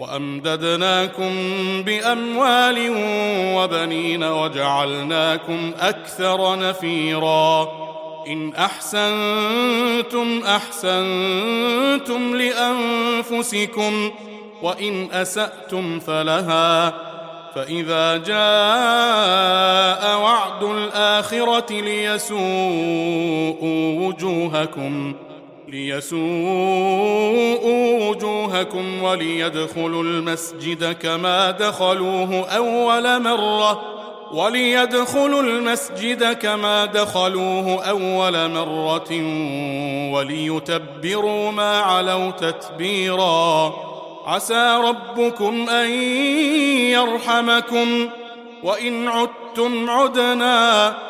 وأمددناكم بأموال وبنين وجعلناكم أكثر نفيرا. إن أحسنتم أحسنتم لأنفسكم وإن أسأتم فلها. فإذا جاء وعد الآخرة ليسوءوا وجوهكم. ليسوءوا وجوهكم وليدخلوا المسجد كما دخلوه أول مرة وليدخلوا المسجد كما دخلوه أول مرة وليتبروا ما علوا تتبيرا. عسى ربكم أن يرحمكم وإن عدتم عدنا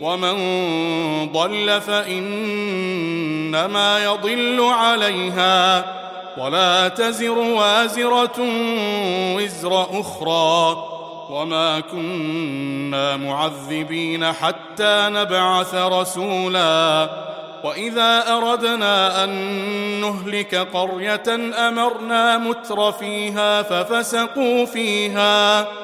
ومن ضل فإنما يضل عليها ولا تزر وازرة وزر أخرى وما كنا معذبين حتى نبعث رسولا وإذا أردنا أن نهلك قرية أمرنا متر فيها ففسقوا فيها ففسقوا فيها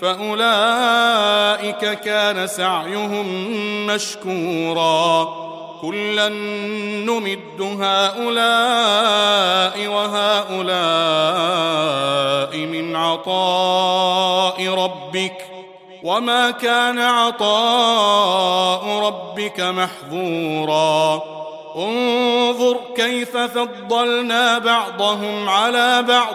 فأولئك كان سعيهم مشكورا. كلا نمد هؤلاء وهؤلاء من عطاء ربك. وما كان عطاء ربك محظورا. انظر كيف فضلنا بعضهم على بعض.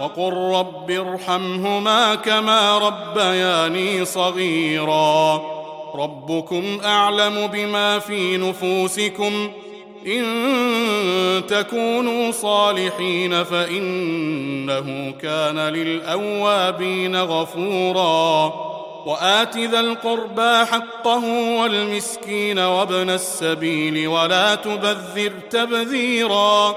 وقل رب ارحمهما كما ربياني صغيرا. ربكم أعلم بما في نفوسكم. إن تكونوا صالحين فإنه كان للأوابين غفورا. وآت ذا القربى حقه والمسكين وابن السبيل ولا تبذر تبذيرا.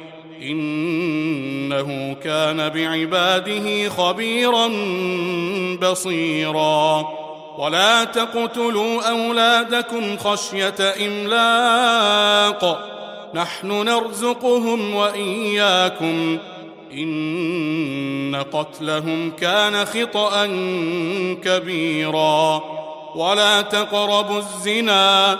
إنه كان بعباده خبيرا بصيرا. ولا تقتلوا أولادكم خشية إملاق. نحن نرزقهم وإياكم. إن قتلهم كان خطا كبيرا. ولا تقربوا الزنا.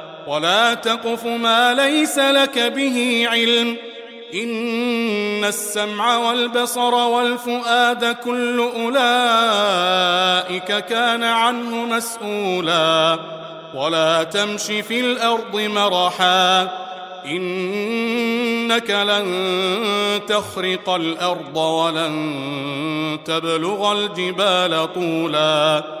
ولا تقف ما ليس لك به علم ان السمع والبصر والفؤاد كل اولئك كان عنه مسؤولا ولا تمش في الأرض مرحا إنك لن تخرق الأرض ولن تبلغ الجبال طولا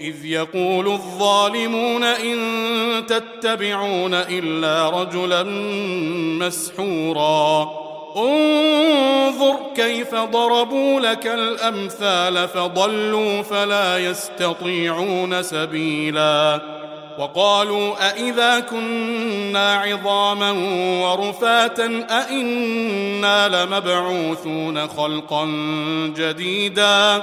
إذ يقول الظالمون إن تتبعون إلا رجلا مسحورا. انظر كيف ضربوا لك الأمثال فضلوا فلا يستطيعون سبيلا. وقالوا أإذا كنا عظاما ورفاتا أإنا لمبعوثون خلقا جديدا.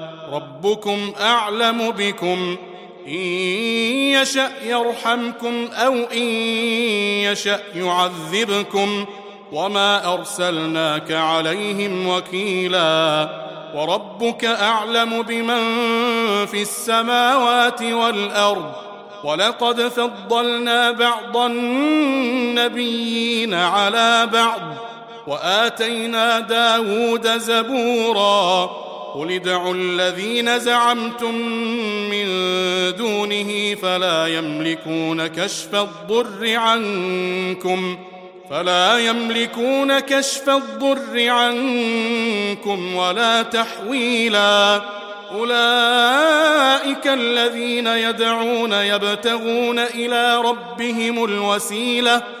ربكم أعلم بكم. إن يشأ يرحمكم أو إن يشأ يعذبكم. وما أرسلناك عليهم وكيلا. وربك أعلم بمن في السماوات والأرض. ولقد فضلنا بعض النبيين على بعض. وآتينا داود زبورا. قل ادعوا الذين زعمتم من دونه فلا يملكون كشف الضر عنكم فلا يملكون كشف الضر عنكم ولا تحويلا أولئك الذين يدعون يبتغون إلى ربهم الوسيلة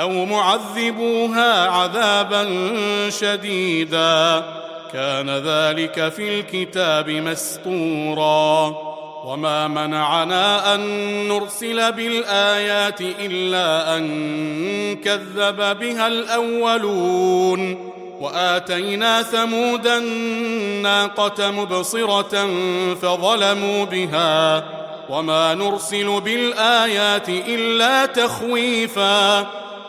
أو معذبوها عذابا شديدا. كان ذلك في الكتاب مسطورا وما منعنا أن نرسل بالآيات إلا أن كذب بها الأولون. وآتينا ثمود الناقة مبصرة فظلموا بها. وما نرسل بالآيات إلا تخويفا.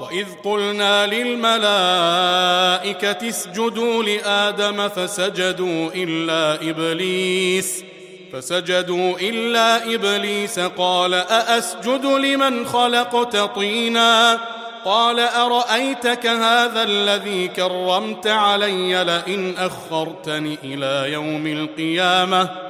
وإذ قلنا للملائكة اسجدوا لآدم فسجدوا إلا إبليس فسجدوا إلا إبليس قال أأسجد لمن خلقت طيناً قال ارايتك هذا الذي كرمت علي لئن اخرتني إلى يوم القيامه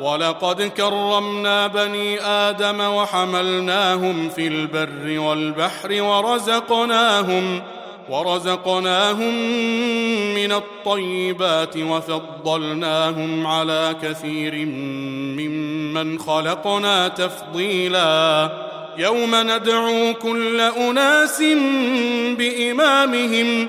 ولقد كرمنا بني آدم وحملناهم في البر والبحر ورزقناهم ورزقناهم من الطيبات وفضلناهم على كثير ممن خلقنا تفضيلا. يوم ندعو كل أناس بإمامهم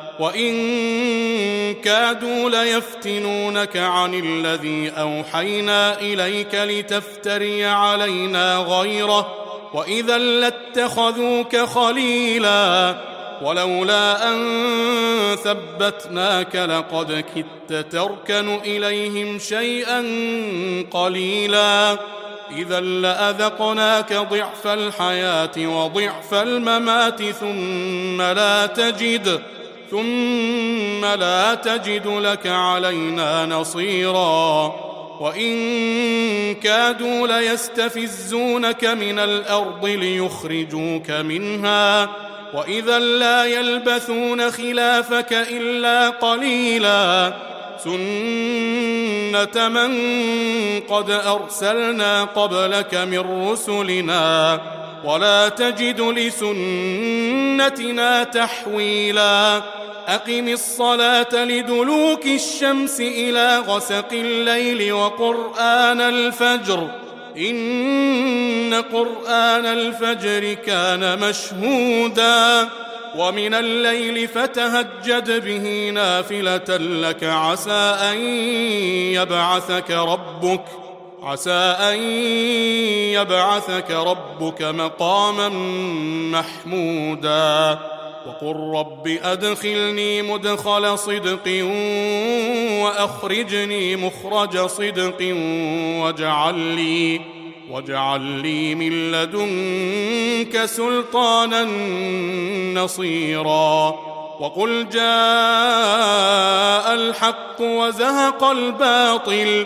وان كادوا ليفتنونك عن الذي اوحينا اليك لتفتري علينا غيره واذا لاتخذوك خليلا ولولا ان ثبتناك لقد كدت تركن اليهم شيئا قليلا اذا لاذقناك ضعف الحياة وضعف الممات ثم لا تجد ثم لا تجد لك علينا نصيرا. وإن كادوا ليستفزونك من الأرض ليخرجوك منها. وإذا لا يلبثون خلافك إلا قليلا. سنه من قد أرسلنا قبلك من رسلنا. ولا تجد لسنتنا تحويلا. أقم الصلاة لدلوك الشمس إلى غسق الليل وقرآن الفجر. إن قرآن الفجر كان مشهودا. ومن الليل فتهجد به نافلة لك عسى أن يبعثك ربك. عسى أن يبعثك ربك مقاما محمودا. وقل رب أدخلني مدخل صدق وأخرجني مخرج صدق واجعل لي واجعل لي من لدنك سلطانا نصيرا. وقل جاء الحق وزهق الباطل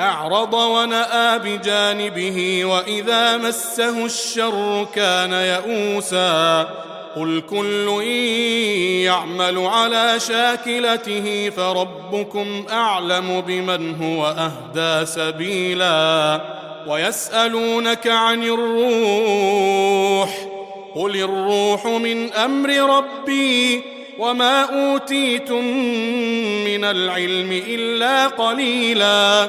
أعرض ونأى بجانبه وإذا مسه الشر كان يئوسا قل كل يعمل على شاكلته فربكم أعلم بمن هو أهدى سبيلا ويسألونك عن الروح قل الروح من أمر ربي وما أوتيتم من العلم إلا قليلا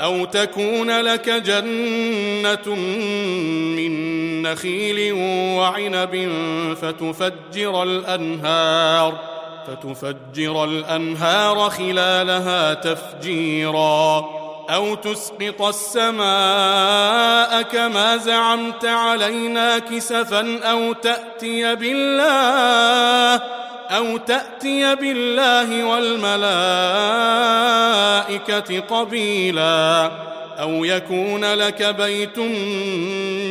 أو تكون لك جنة من نخيل وعنب فتفجر الأنهار فتفجر الأنهار خلالها تفجيرا. أو تسقط السماء كما زعمت علينا كسفا أو تأتي بالله أو تأتي بالله والملائكة قبيلا أو يكون لك بيت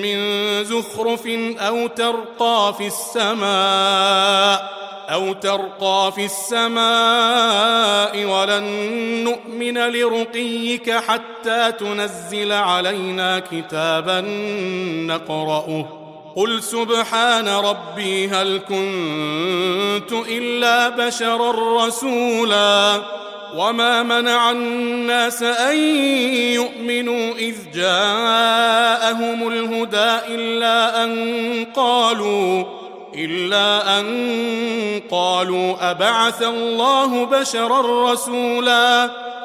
من زخرف أو ترقى في السماء أو ترقى في السماء ولن نؤمن لرقيك حتى تنزل علينا كتابا نقرأه قل سبحان ربي هل كنت إلا بشرا رسولا وما منع الناس أن يؤمنوا إذ جاءهم الهدى إلا أن قالوا إلا أن قالوا أبعث الله بشرا رسولا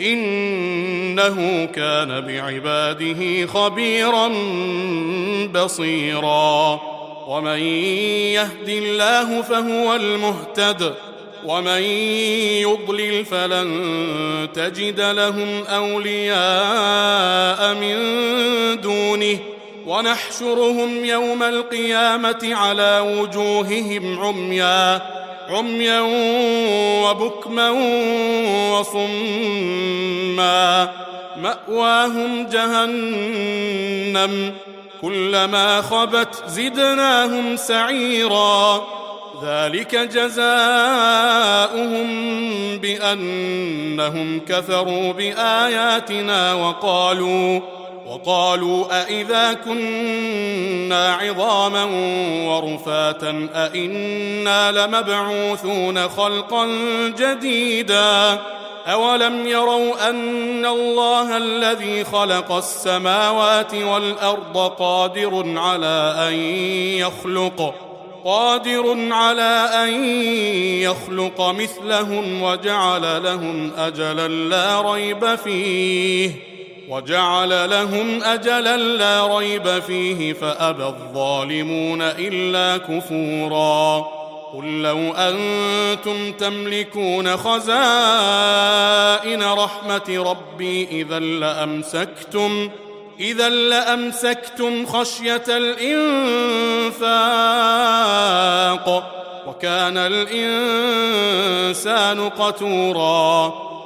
إنه كان بعباده خبيرا بصيرا. ومن يهد الله فهو المهتد. ومن يضلل فلن تجد لهم أولياء من دونه. ونحشرهم يوم القيامة على وجوههم عميا. عميا وبكما وصما ماواهم جهنم كلما خبت زدناهم سعيرا ذلك جزاؤهم بانهم كفروا باياتنا وقالوا وقالوا أإذا كنا عظاما ورفاتا أإنا لمبعوثون خلقا جديدا أولم يروا أن الله الذي خلق السماوات والأرض قادر على أن يخلق قادر على أن يخلق مثلهم وجعل لهم أجلا لا ريب فيه وجعل لهم أجلا لا ريب فيه فأبى الظالمون إلا كفورا. قل لو أنتم تملكون خزائن رحمة ربي إذا لأمسكتم إذا لأمسكتم خشية الإنفاق وكان الإنسان قتورا.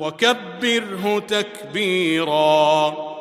وكبره تكبيرا.